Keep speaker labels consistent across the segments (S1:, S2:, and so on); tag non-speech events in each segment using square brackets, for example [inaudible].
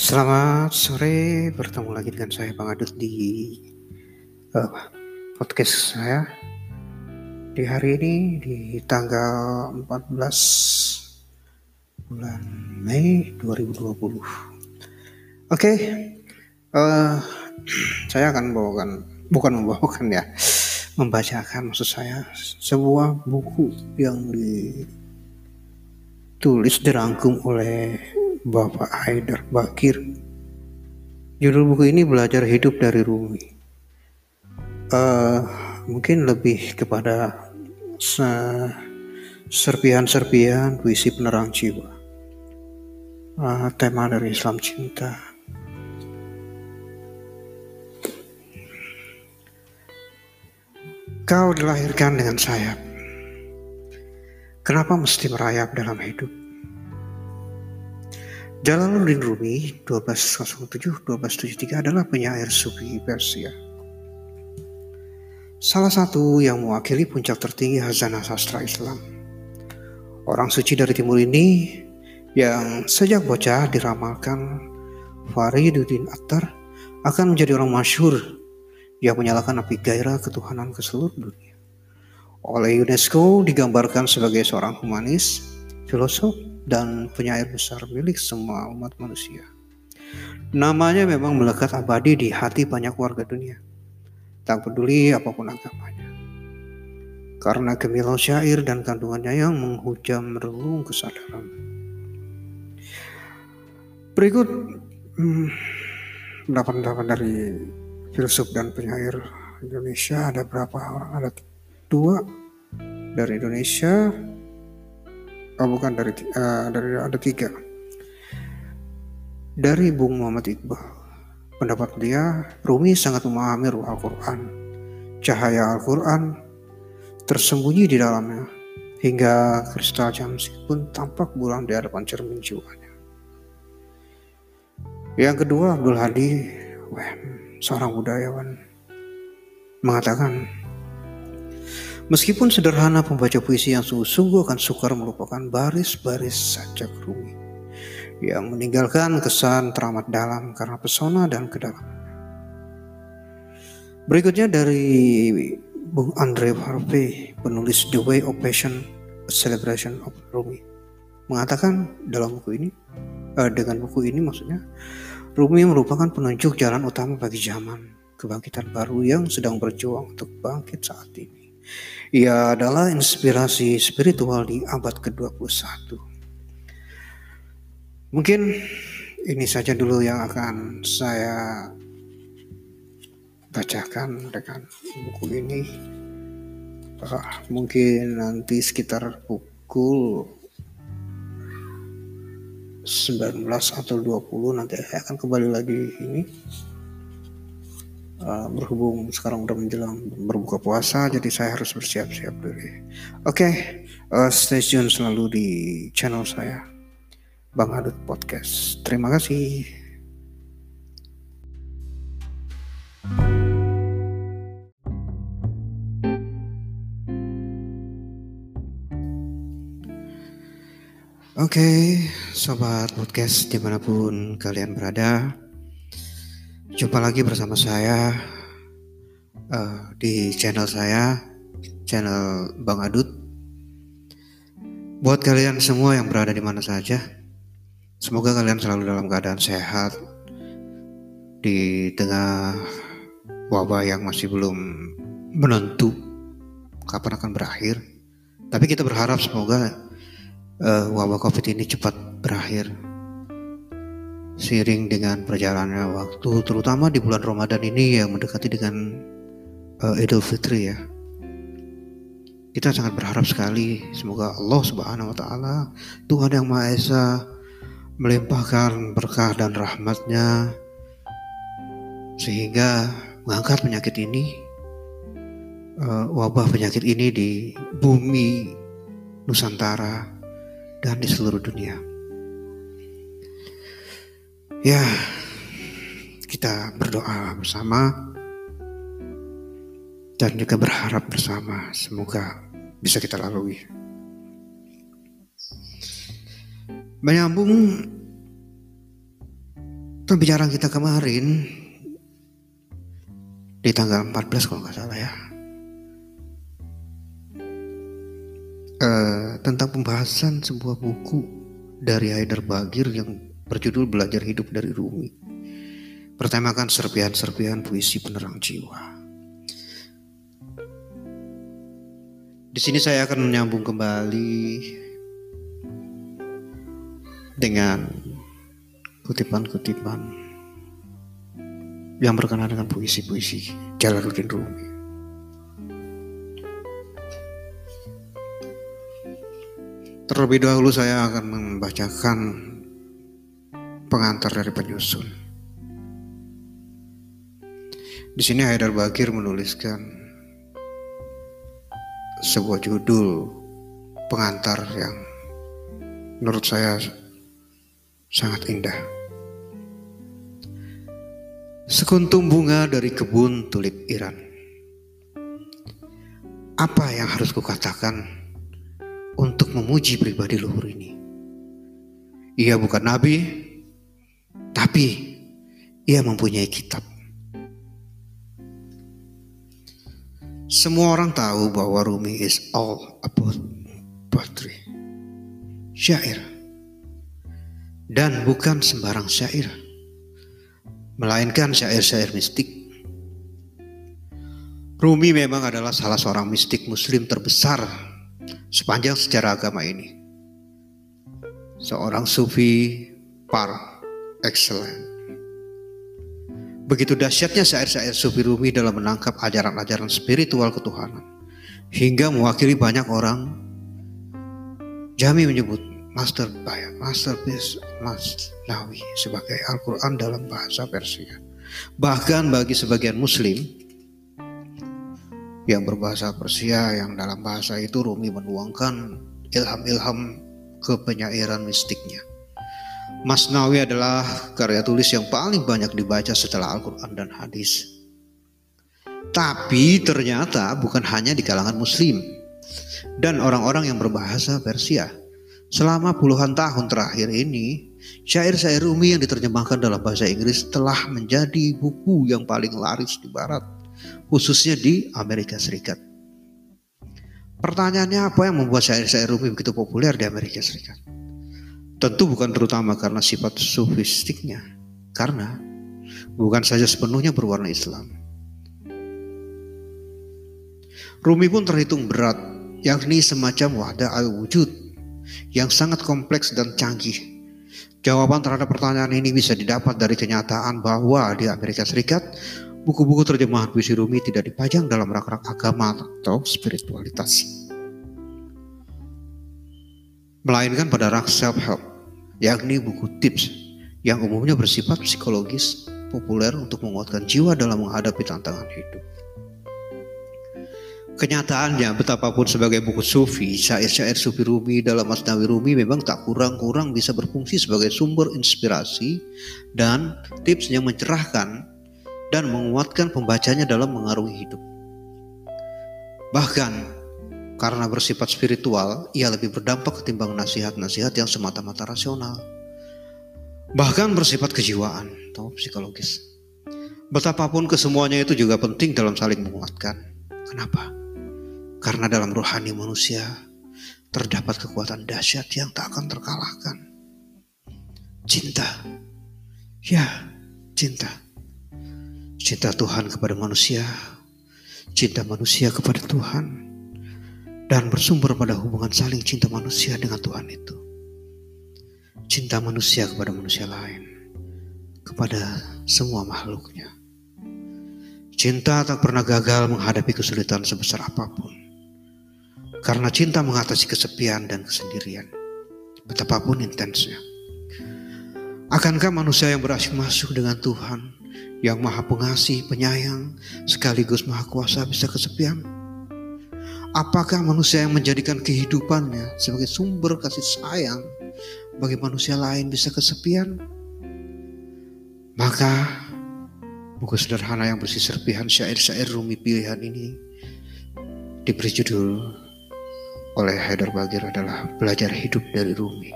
S1: Selamat sore, bertemu lagi dengan saya Bang Adut di uh, podcast saya di hari ini di tanggal 14 bulan Mei 2020. Oke, okay, uh, [clears throat] saya akan membawakan, bukan membawakan ya, membacakan maksud saya sebuah buku yang ditulis dirangkum oleh Bapak Haidar Bakir. Judul buku ini belajar hidup dari Rumi. Uh, mungkin lebih kepada serpihan-serpihan puisi penerang jiwa. Uh, tema dari Islam cinta. Kau dilahirkan dengan sayap. Kenapa mesti merayap dalam hidup? Jalaluddin Rumi 1207-1273 adalah penyair sufi Persia. Salah satu yang mewakili puncak tertinggi hazanah sastra Islam. Orang suci dari timur ini yang sejak bocah diramalkan Fariduddin Attar akan menjadi orang masyhur yang menyalakan api gairah ketuhanan ke seluruh dunia. Oleh UNESCO digambarkan sebagai seorang humanis, filosof, dan penyair besar milik semua umat manusia. Namanya memang melekat abadi di hati banyak warga dunia, tak peduli apa pun agamanya. Karena gemilau syair dan kandungannya yang menghujam relung kesadaran. Berikut hmm, pendapat-pendapat dari filsuf dan penyair Indonesia ada berapa orang? Ada dua dari Indonesia, oh bukan dari uh, dari ada tiga. Dari Bung Muhammad Iqbal pendapat dia Rumi sangat memahami ruh Al-Quran. Cahaya Al-Quran tersembunyi di dalamnya hingga kristal jamsi pun tampak buram di hadapan cermin jiwanya. Yang kedua Abdul Hadi wah, seorang budayawan mengatakan Meskipun sederhana pembaca puisi yang sungguh-sungguh akan sukar merupakan baris-baris sajak Rumi yang meninggalkan kesan teramat dalam karena pesona dan kedalaman. Berikutnya dari Bung Andre Harvey, penulis The Way of Passion, A Celebration of Rumi, mengatakan dalam buku ini, eh, dengan buku ini maksudnya, Rumi merupakan penunjuk jalan utama bagi zaman kebangkitan baru yang sedang berjuang untuk bangkit saat ini. Ia adalah inspirasi spiritual di abad ke-21. Mungkin ini saja dulu yang akan saya bacakan dengan buku ini. Uh, mungkin nanti sekitar pukul 19 atau 20 nanti saya akan kembali lagi ini uh, berhubung sekarang udah menjelang berbuka puasa jadi saya harus bersiap-siap dulu. Oke, okay, uh, stay tune selalu di channel saya Bang Adut Podcast. Terima kasih. Oke, okay, sobat podcast di mana pun kalian berada, Jumpa lagi bersama saya uh, di channel saya, channel Bang Adut. Buat kalian semua yang berada di mana saja, semoga kalian selalu dalam keadaan sehat di tengah wabah yang masih belum menentu kapan akan berakhir. Tapi kita berharap semoga uh, wabah COVID ini cepat berakhir Seiring dengan perjalannya waktu, terutama di bulan Ramadan ini yang mendekati dengan uh, Idul Fitri ya. Kita sangat berharap sekali semoga Allah Subhanahu wa taala, Tuhan yang Maha Esa melimpahkan berkah dan rahmatnya sehingga mengangkat penyakit ini uh, wabah penyakit ini di bumi Nusantara dan di seluruh dunia. Ya, kita berdoa bersama dan juga berharap bersama semoga bisa kita lalui. Menyambung Pembicaraan kita kemarin di tanggal 14 kalau nggak salah ya. Uh, tentang pembahasan sebuah buku dari Haidar Bagir yang berjudul Belajar Hidup dari Rumi. Pertemakan serpihan-serpihan puisi penerang jiwa. Di sini saya akan menyambung kembali dengan kutipan-kutipan yang berkenaan dengan puisi-puisi Jalaluddin Rumi. Terlebih dahulu saya akan membacakan pengantar dari penyusun. Di sini Haidar Bagir menuliskan sebuah judul pengantar yang menurut saya sangat indah. Sekuntum bunga dari kebun tulip Iran. Apa yang harus kukatakan untuk memuji pribadi luhur ini? Ia bukan nabi, tapi ia mempunyai kitab. Semua orang tahu bahwa Rumi is all about poetry. Syair. Dan bukan sembarang syair melainkan syair-syair mistik. Rumi memang adalah salah seorang mistik muslim terbesar sepanjang sejarah agama ini. Seorang sufi par excellent. Begitu dahsyatnya syair-syair sufi Rumi dalam menangkap ajaran-ajaran spiritual ketuhanan. Hingga mewakili banyak orang. Jami menyebut master masterpiece Masnawi sebagai Al-Quran dalam bahasa Persia. Bahkan bagi sebagian Muslim yang berbahasa Persia yang dalam bahasa itu Rumi menuangkan ilham-ilham ke penyairan mistiknya. Masnawi adalah karya tulis yang paling banyak dibaca setelah Al-Quran dan hadis. Tapi ternyata bukan hanya di kalangan Muslim dan orang-orang yang berbahasa Persia Selama puluhan tahun terakhir ini, syair-syair Rumi yang diterjemahkan dalam bahasa Inggris telah menjadi buku yang paling laris di barat, khususnya di Amerika Serikat. Pertanyaannya apa yang membuat syair-syair Rumi begitu populer di Amerika Serikat? Tentu bukan terutama karena sifat sofistiknya, karena bukan saja sepenuhnya berwarna Islam. Rumi pun terhitung berat, yakni semacam wadah al-wujud yang sangat kompleks dan canggih. Jawaban terhadap pertanyaan ini bisa didapat dari kenyataan bahwa di Amerika Serikat, buku-buku terjemahan puisi Rumi tidak dipajang dalam rak-rak agama atau spiritualitas. Melainkan pada rak self-help, yakni buku tips yang umumnya bersifat psikologis, populer untuk menguatkan jiwa dalam menghadapi tantangan hidup. Kenyataannya betapapun sebagai buku sufi, syair-syair sufi Rumi dalam Masnawi Rumi memang tak kurang-kurang bisa berfungsi sebagai sumber inspirasi dan tips yang mencerahkan dan menguatkan pembacanya dalam mengarungi hidup. Bahkan karena bersifat spiritual, ia lebih berdampak ketimbang nasihat-nasihat yang semata-mata rasional. Bahkan bersifat kejiwaan atau psikologis. Betapapun kesemuanya itu juga penting dalam saling menguatkan. Kenapa? Karena dalam rohani manusia terdapat kekuatan dahsyat yang tak akan terkalahkan. Cinta. Ya, cinta. Cinta Tuhan kepada manusia, cinta manusia kepada Tuhan, dan bersumber pada hubungan saling cinta manusia dengan Tuhan itu. Cinta manusia kepada manusia lain, kepada semua makhluknya. Cinta tak pernah gagal menghadapi kesulitan sebesar apa pun. Karena cinta mengatasi kesepian dan kesendirian. Betapapun intensnya. Akankah manusia yang berhasil masuk dengan Tuhan yang maha pengasih, penyayang, sekaligus maha kuasa bisa kesepian? Apakah manusia yang menjadikan kehidupannya sebagai sumber kasih sayang bagi manusia lain bisa kesepian? Maka buku sederhana yang bersih serpihan syair-syair rumi pilihan ini diberi judul oleh Haidar Bagir adalah Belajar Hidup dari Rumi.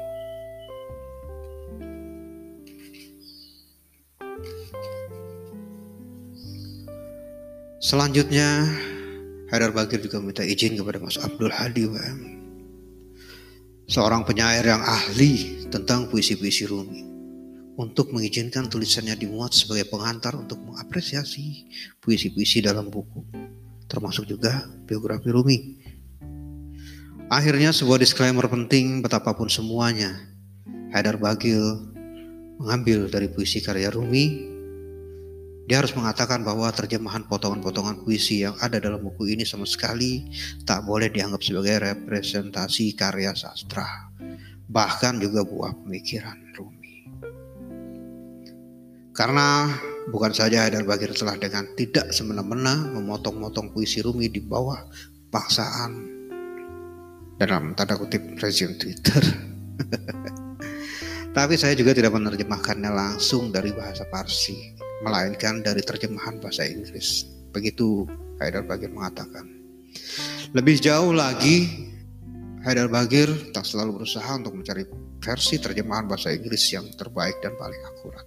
S1: Selanjutnya Haidar Bagir juga minta izin kepada Mas Abdul Hadi WM. Seorang penyair yang ahli tentang puisi-puisi Rumi untuk mengizinkan tulisannya dimuat sebagai pengantar untuk mengapresiasi puisi-puisi dalam buku, termasuk juga biografi Rumi. Akhirnya sebuah disclaimer penting betapapun semuanya, Haidar Bagir mengambil dari puisi karya Rumi dia harus mengatakan bahwa terjemahan potongan-potongan puisi yang ada dalam buku ini sama sekali tak boleh dianggap sebagai representasi karya sastra, bahkan juga buah pemikiran Rumi. Karena bukan saja Haidar Bagir telah dengan tidak semena-mena memotong-motong puisi Rumi di bawah paksaan dalam tanda kutip rezim Twitter. [laughs] Tapi saya juga tidak menerjemahkannya langsung dari bahasa Parsi melainkan dari terjemahan bahasa Inggris. Begitu Haidar Bagir mengatakan. Lebih jauh lagi, Haidar Bagir tak selalu berusaha untuk mencari versi terjemahan bahasa Inggris yang terbaik dan paling akurat.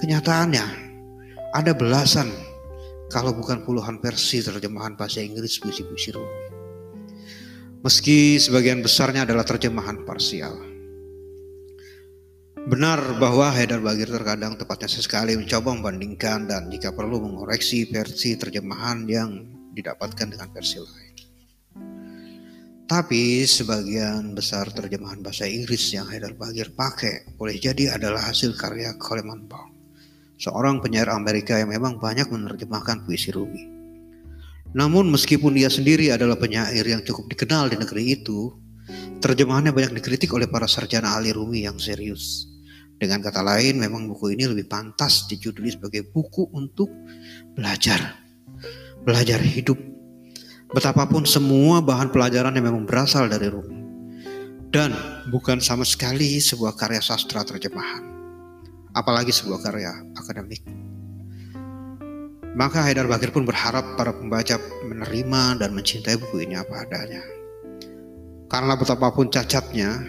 S1: Kenyataannya, ada belasan kalau bukan puluhan versi terjemahan bahasa Inggris puisi-puisi Rumi. Meski sebagian besarnya adalah terjemahan parsial. Benar bahwa Haidar Bagir terkadang tepatnya sesekali mencoba membandingkan dan jika perlu mengoreksi versi terjemahan yang didapatkan dengan versi lain. Tapi sebagian besar terjemahan bahasa Inggris yang Haidar Bagir pakai boleh jadi adalah hasil karya Coleman Baum, seorang penyair Amerika yang memang banyak menerjemahkan puisi Rumi. Namun meskipun dia sendiri adalah penyair yang cukup dikenal di negeri itu, terjemahannya banyak dikritik oleh para sarjana ahli Rumi yang serius. Dengan kata lain, memang buku ini lebih pantas dijuduli sebagai buku untuk belajar. Belajar hidup. Betapapun semua bahan pelajaran yang memang berasal dari Rumi. Dan bukan sama sekali sebuah karya sastra terjemahan. Apalagi sebuah karya akademik. Maka Haidar Bakir pun berharap para pembaca menerima dan mencintai buku ini apa adanya. Karena betapapun cacatnya,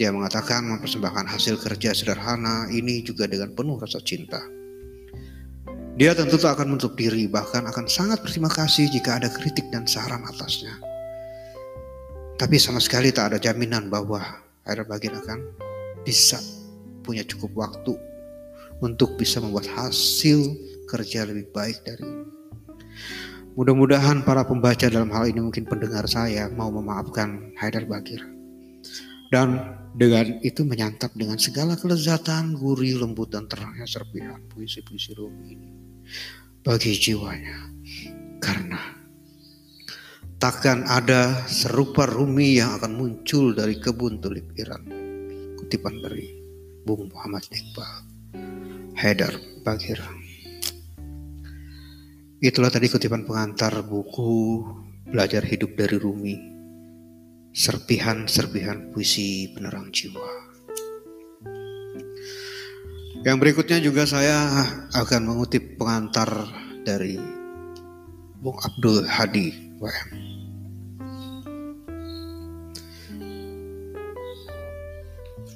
S1: dia mengatakan mempersembahkan hasil kerja sederhana ini juga dengan penuh rasa cinta. Dia tentu tak akan menutup diri, bahkan akan sangat berterima kasih jika ada kritik dan saran atasnya. Tapi sama sekali tak ada jaminan bahwa Haidar Bagin akan bisa punya cukup waktu untuk bisa membuat hasil kerja lebih baik dari ini. Mudah-mudahan para pembaca dalam hal ini mungkin pendengar saya mau memaafkan Haidar Bagir dan dengan itu menyantap dengan segala kelezatan, gurih, lembut, dan terangnya serpihan puisi-puisi Rumi ini bagi jiwanya. Karena takkan ada serupa Rumi yang akan muncul dari kebun tulip Iran. Kutipan dari Bung Muhammad Iqbal, Haidar Bagir. Itulah tadi kutipan pengantar buku Belajar Hidup dari Rumi serpihan-serpihan puisi penerang jiwa. Yang berikutnya juga saya akan mengutip pengantar dari Bung Abdul Hadi WM.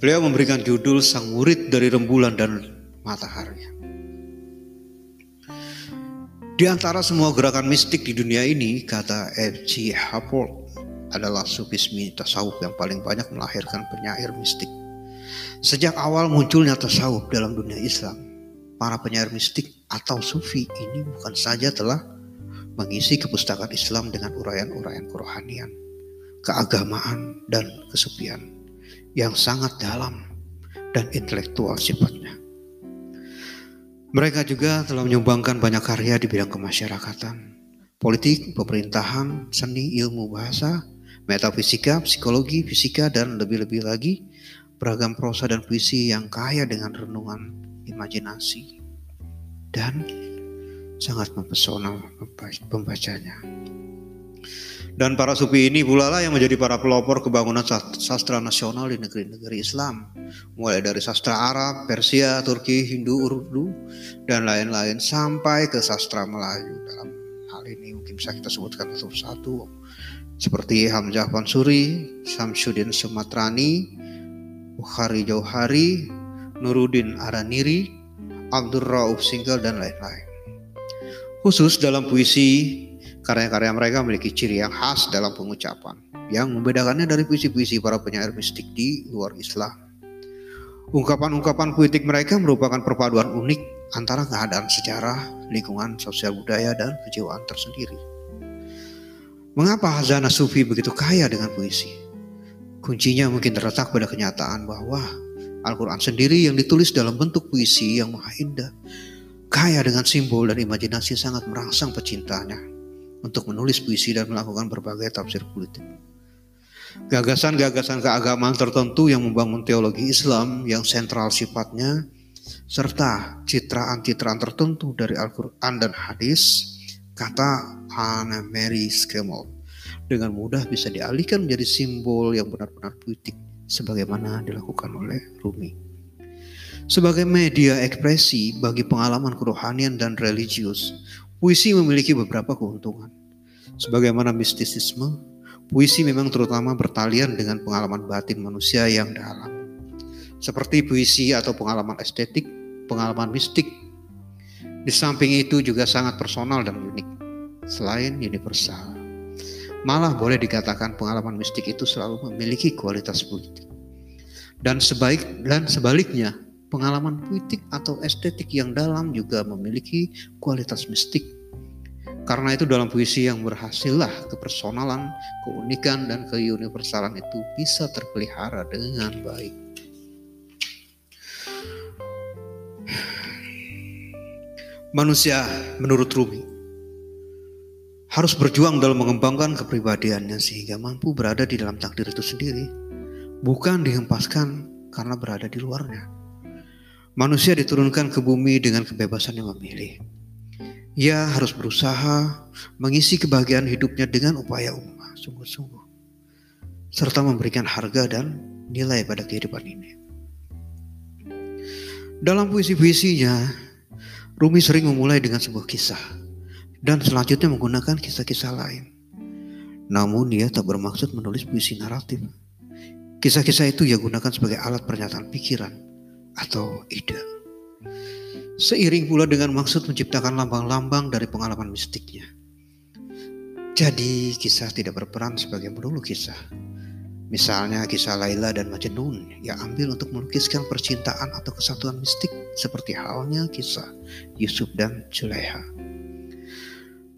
S1: Beliau memberikan judul Sang Murid dari Rembulan dan Matahari. Di antara semua gerakan mistik di dunia ini, kata F.G. Hubbard, adalah sufisme tasawuf yang paling banyak melahirkan penyair mistik. Sejak awal munculnya tasawuf dalam dunia Islam, para penyair mistik atau sufi ini bukan saja telah mengisi kepustakaan Islam dengan uraian-uraian kerohanian, keagamaan, dan kesepian yang sangat dalam dan intelektual sifatnya. Mereka juga telah menyumbangkan banyak karya di bidang kemasyarakatan, politik, pemerintahan, seni, ilmu bahasa, metafisika, psikologi, fisika, dan lebih-lebih lagi beragam prosa dan puisi yang kaya dengan renungan imajinasi dan sangat mempesona pembacanya. Dan para sufi ini pula lah yang menjadi para pelopor kebangunan sastra nasional di negeri-negeri Islam. Mulai dari sastra Arab, Persia, Turki, Hindu, Urdu, dan lain-lain sampai ke sastra Melayu. Dalam hal ini mungkin bisa kita sebutkan satu-satu seperti Hamzah Pansuri, Samsudin Sumatrani, Bukhari Jauhari, Nuruddin Araniri, Abdur Rauf Singgel, dan lain-lain. Khusus dalam puisi, karya-karya mereka memiliki ciri yang khas dalam pengucapan yang membedakannya dari puisi-puisi para penyair mistik di luar Islam. Ungkapan-ungkapan puitik mereka merupakan perpaduan unik antara keadaan sejarah, lingkungan sosial budaya, dan kejiwaan tersendiri. Mengapa Hazana Sufi begitu kaya dengan puisi? Kuncinya mungkin terletak pada kenyataan bahwa Al-Quran sendiri yang ditulis dalam bentuk puisi yang maha indah, kaya dengan simbol dan imajinasi sangat merangsang pecintanya untuk menulis puisi dan melakukan berbagai tafsir politik. Gagasan-gagasan keagamaan tertentu yang membangun teologi Islam yang sentral sifatnya, serta citraan-citraan tertentu dari Al-Quran dan hadis, kata Anna Mary Skremel, dengan mudah bisa dialihkan menjadi simbol yang benar-benar puitik, sebagaimana dilakukan oleh Rumi. Sebagai media ekspresi bagi pengalaman kerohanian dan religius, puisi memiliki beberapa keuntungan. Sebagaimana mistisisme, Puisi memang terutama bertalian dengan pengalaman batin manusia yang dalam. Seperti puisi atau pengalaman estetik, pengalaman mistik. Di samping itu juga sangat personal dan unik, selain universal. Malah boleh dikatakan pengalaman mistik itu selalu memiliki kualitas politik. Dan sebaik dan sebaliknya, pengalaman puitik atau estetik yang dalam juga memiliki kualitas mistik karena itu dalam puisi yang berhasillah kepersonalan, keunikan, dan keuniversalan itu bisa terpelihara dengan baik. Manusia menurut Rumi harus berjuang dalam mengembangkan kepribadiannya sehingga mampu berada di dalam takdir itu sendiri, bukan dihempaskan karena berada di luarnya. Manusia diturunkan ke bumi dengan kebebasan yang memilih ia harus berusaha mengisi kebahagiaan hidupnya dengan upaya umat sungguh-sungguh, serta memberikan harga dan nilai pada kehidupan ini. Dalam puisi-puisinya, Rumi sering memulai dengan sebuah kisah dan selanjutnya menggunakan kisah-kisah lain. Namun ia tak bermaksud menulis puisi naratif. Kisah-kisah itu ia gunakan sebagai alat pernyataan pikiran atau ide. Seiring pula dengan maksud menciptakan lambang-lambang dari pengalaman mistiknya. Jadi kisah tidak berperan sebagai melulu kisah. Misalnya kisah Laila dan Majnun yang ambil untuk melukiskan percintaan atau kesatuan mistik seperti halnya kisah Yusuf dan Zulaiha.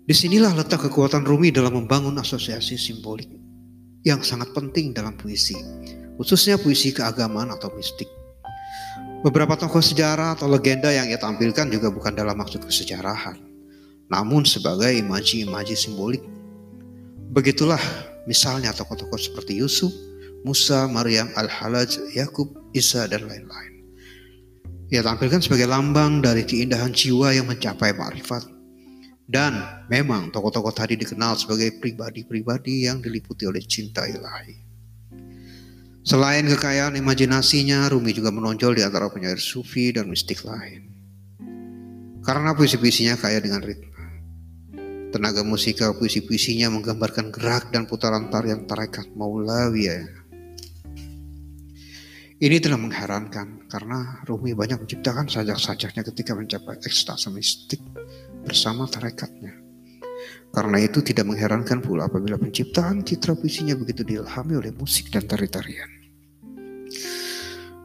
S1: Di sinilah letak kekuatan Rumi dalam membangun asosiasi simbolik yang sangat penting dalam puisi, khususnya puisi keagamaan atau mistik. Beberapa tokoh sejarah atau legenda yang ia tampilkan juga bukan dalam maksud kesejarahan, namun sebagai imaji-imaji simbolik. Begitulah misalnya tokoh-tokoh seperti Yusuf, Musa, Maryam, Al-Halaj, Yakub, Isa, dan lain-lain. Ia tampilkan sebagai lambang dari keindahan jiwa yang mencapai marifat. Dan memang tokoh-tokoh tadi dikenal sebagai pribadi-pribadi yang diliputi oleh cinta ilahi. Selain kekayaan imajinasinya, Rumi juga menonjol di antara penyair sufi dan mistik lain. Karena puisi-puisinya kaya dengan ritme. Tenaga musikal puisi-puisinya menggambarkan gerak dan putaran tarian tarekat Maulawiyah. Ini telah mengherankan karena Rumi banyak menciptakan sajak-sajaknya ketika mencapai ekstase mistik bersama tarekatnya. Karena itu tidak mengherankan pula apabila penciptaan citra puisinya begitu diilhami oleh musik dan tari-tarian.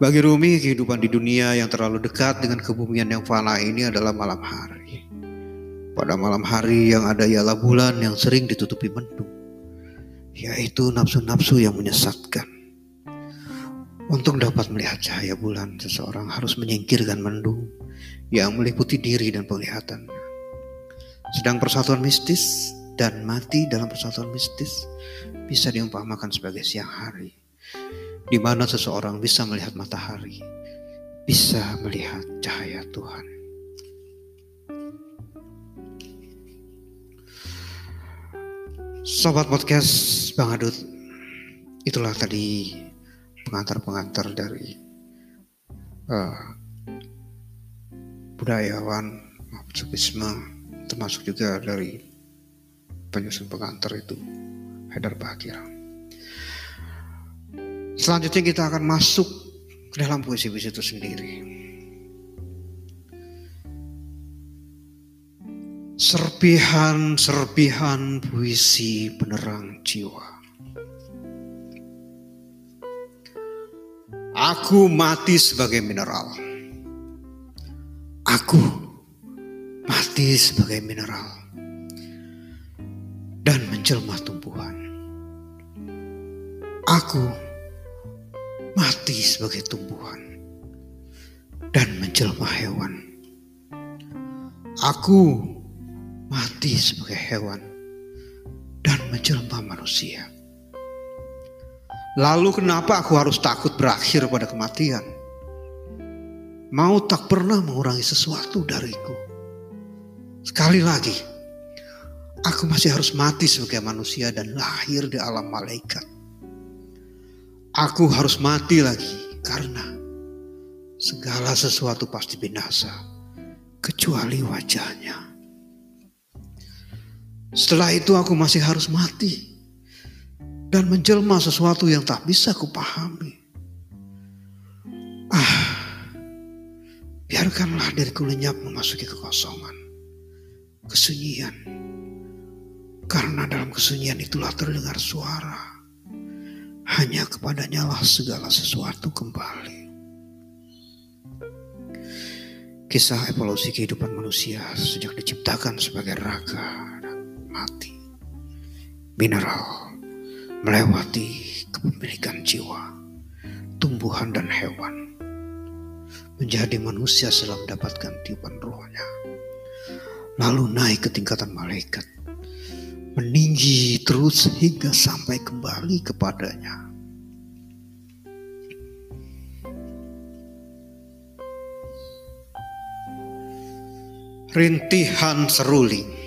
S1: Bagi Rumi, kehidupan di dunia yang terlalu dekat dengan kebumian yang fana ini adalah malam hari. Pada malam hari yang ada ialah bulan yang sering ditutupi mendung, yaitu nafsu-nafsu yang menyesatkan. Untuk dapat melihat cahaya bulan, seseorang harus menyingkirkan mendung yang meliputi diri dan penglihatannya. Sedang persatuan mistis dan mati dalam persatuan mistis bisa diumpamakan sebagai siang hari di mana seseorang bisa melihat matahari, bisa melihat cahaya Tuhan. Sobat podcast Bang Adut, itulah tadi pengantar-pengantar dari uh, budayawan Sufisme termasuk juga dari penyusun pengantar itu Haidar Bahagia. Selanjutnya kita akan masuk ke dalam puisi-puisi itu sendiri. Serpihan-serpihan puisi penerang jiwa. Aku mati sebagai mineral. Aku mati sebagai mineral dan menjelma tumbuhan. Aku mati sebagai tumbuhan dan menjelma hewan. Aku mati sebagai hewan dan menjelma manusia. Lalu kenapa aku harus takut berakhir pada kematian? Mau tak pernah mengurangi sesuatu dariku. Sekali lagi, aku masih harus mati sebagai manusia dan lahir di alam malaikat. Aku harus mati lagi karena segala sesuatu pasti binasa, kecuali wajahnya. Setelah itu aku masih harus mati dan menjelma sesuatu yang tak bisa kupahami. Ah, biarkanlah diriku lenyap memasuki kekosongan, kesunyian. Karena dalam kesunyian itulah terdengar suara. Hanya kepadanya lah segala sesuatu kembali. Kisah evolusi kehidupan manusia sejak diciptakan sebagai raga mati. Mineral melewati kepemilikan jiwa, tumbuhan dan hewan. Menjadi manusia setelah mendapatkan tiupan rohnya. Lalu naik ke tingkatan malaikat. Meninggi terus hingga sampai kembali kepadanya. Rintihan seruling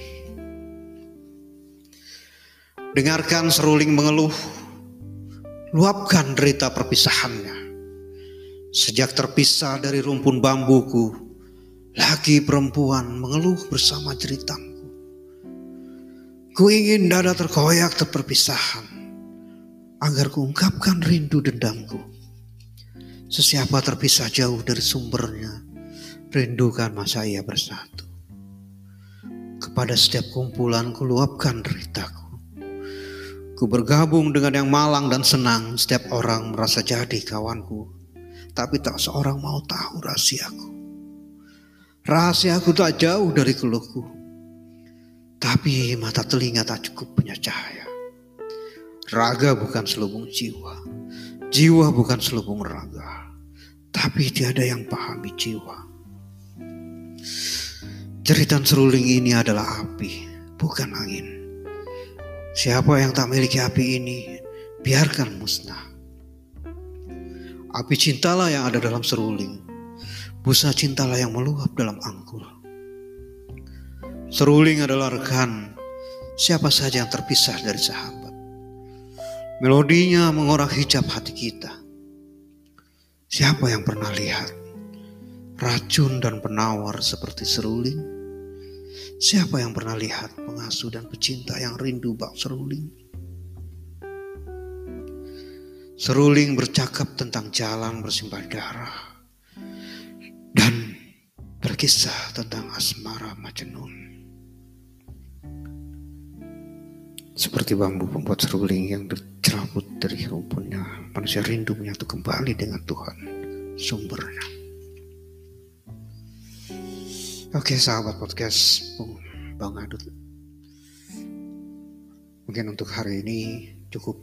S1: Dengarkan seruling mengeluh, luapkan derita perpisahannya. Sejak terpisah dari rumpun bambuku, lagi perempuan mengeluh bersama jeritanku. Ku ingin dada terkoyak terperpisahan, agar kuungkapkan rindu dendamku. Sesiapa terpisah jauh dari sumbernya, rindukan masa ia bersatu. Kepada setiap kumpulan ku luapkan deritaku. Ku bergabung dengan yang malang dan senang. Setiap orang merasa jadi kawanku. Tapi tak seorang mau tahu rahasiaku. Rahasiaku tak jauh dari keluhku. Tapi mata telinga tak cukup punya cahaya. Raga bukan selubung jiwa. Jiwa bukan selubung raga. Tapi tiada yang pahami jiwa. Jeritan seruling ini adalah api, bukan angin. Siapa yang tak memiliki api ini, biarkan musnah. Api cintalah yang ada dalam seruling. Busa cintalah yang meluap dalam angkur. Seruling adalah rekan siapa saja yang terpisah dari sahabat. Melodinya mengorak hijab hati kita. Siapa yang pernah lihat racun dan penawar seperti seruling? Siapa yang pernah lihat pengasuh dan pecinta yang rindu bak seruling? Seruling bercakap tentang jalan bersimbah darah dan berkisah tentang asmara Majnun. Seperti bambu pembuat seruling yang tercerabut dari rumpunnya, manusia rindu menyatu kembali dengan Tuhan, sumbernya. Oke sahabat podcast Bang Adut. Mungkin untuk hari ini cukup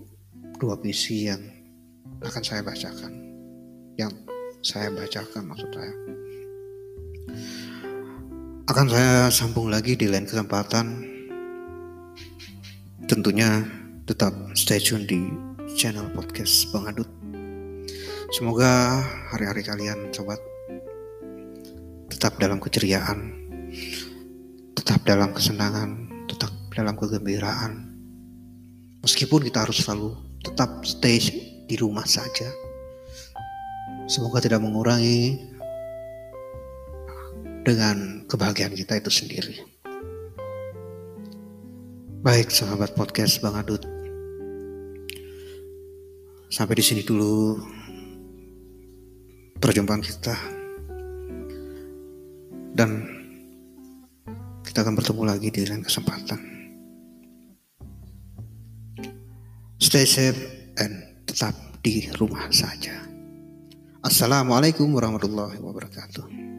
S1: dua puisi yang akan saya bacakan. Yang saya bacakan maksud saya. Akan saya sambung lagi di lain kesempatan. Tentunya tetap stay tune di channel podcast Bang Adut. Semoga hari-hari kalian sobat tetap dalam keceriaan, tetap dalam kesenangan, tetap dalam kegembiraan. Meskipun kita harus selalu tetap stay di rumah saja. Semoga tidak mengurangi dengan kebahagiaan kita itu sendiri. Baik sahabat podcast Bang Adut. Sampai di sini dulu perjumpaan kita dan Kita akan bertemu lagi di lain kesempatan. Stay safe and tetap di rumah saja. Assalamualaikum warahmatullahi wabarakatuh.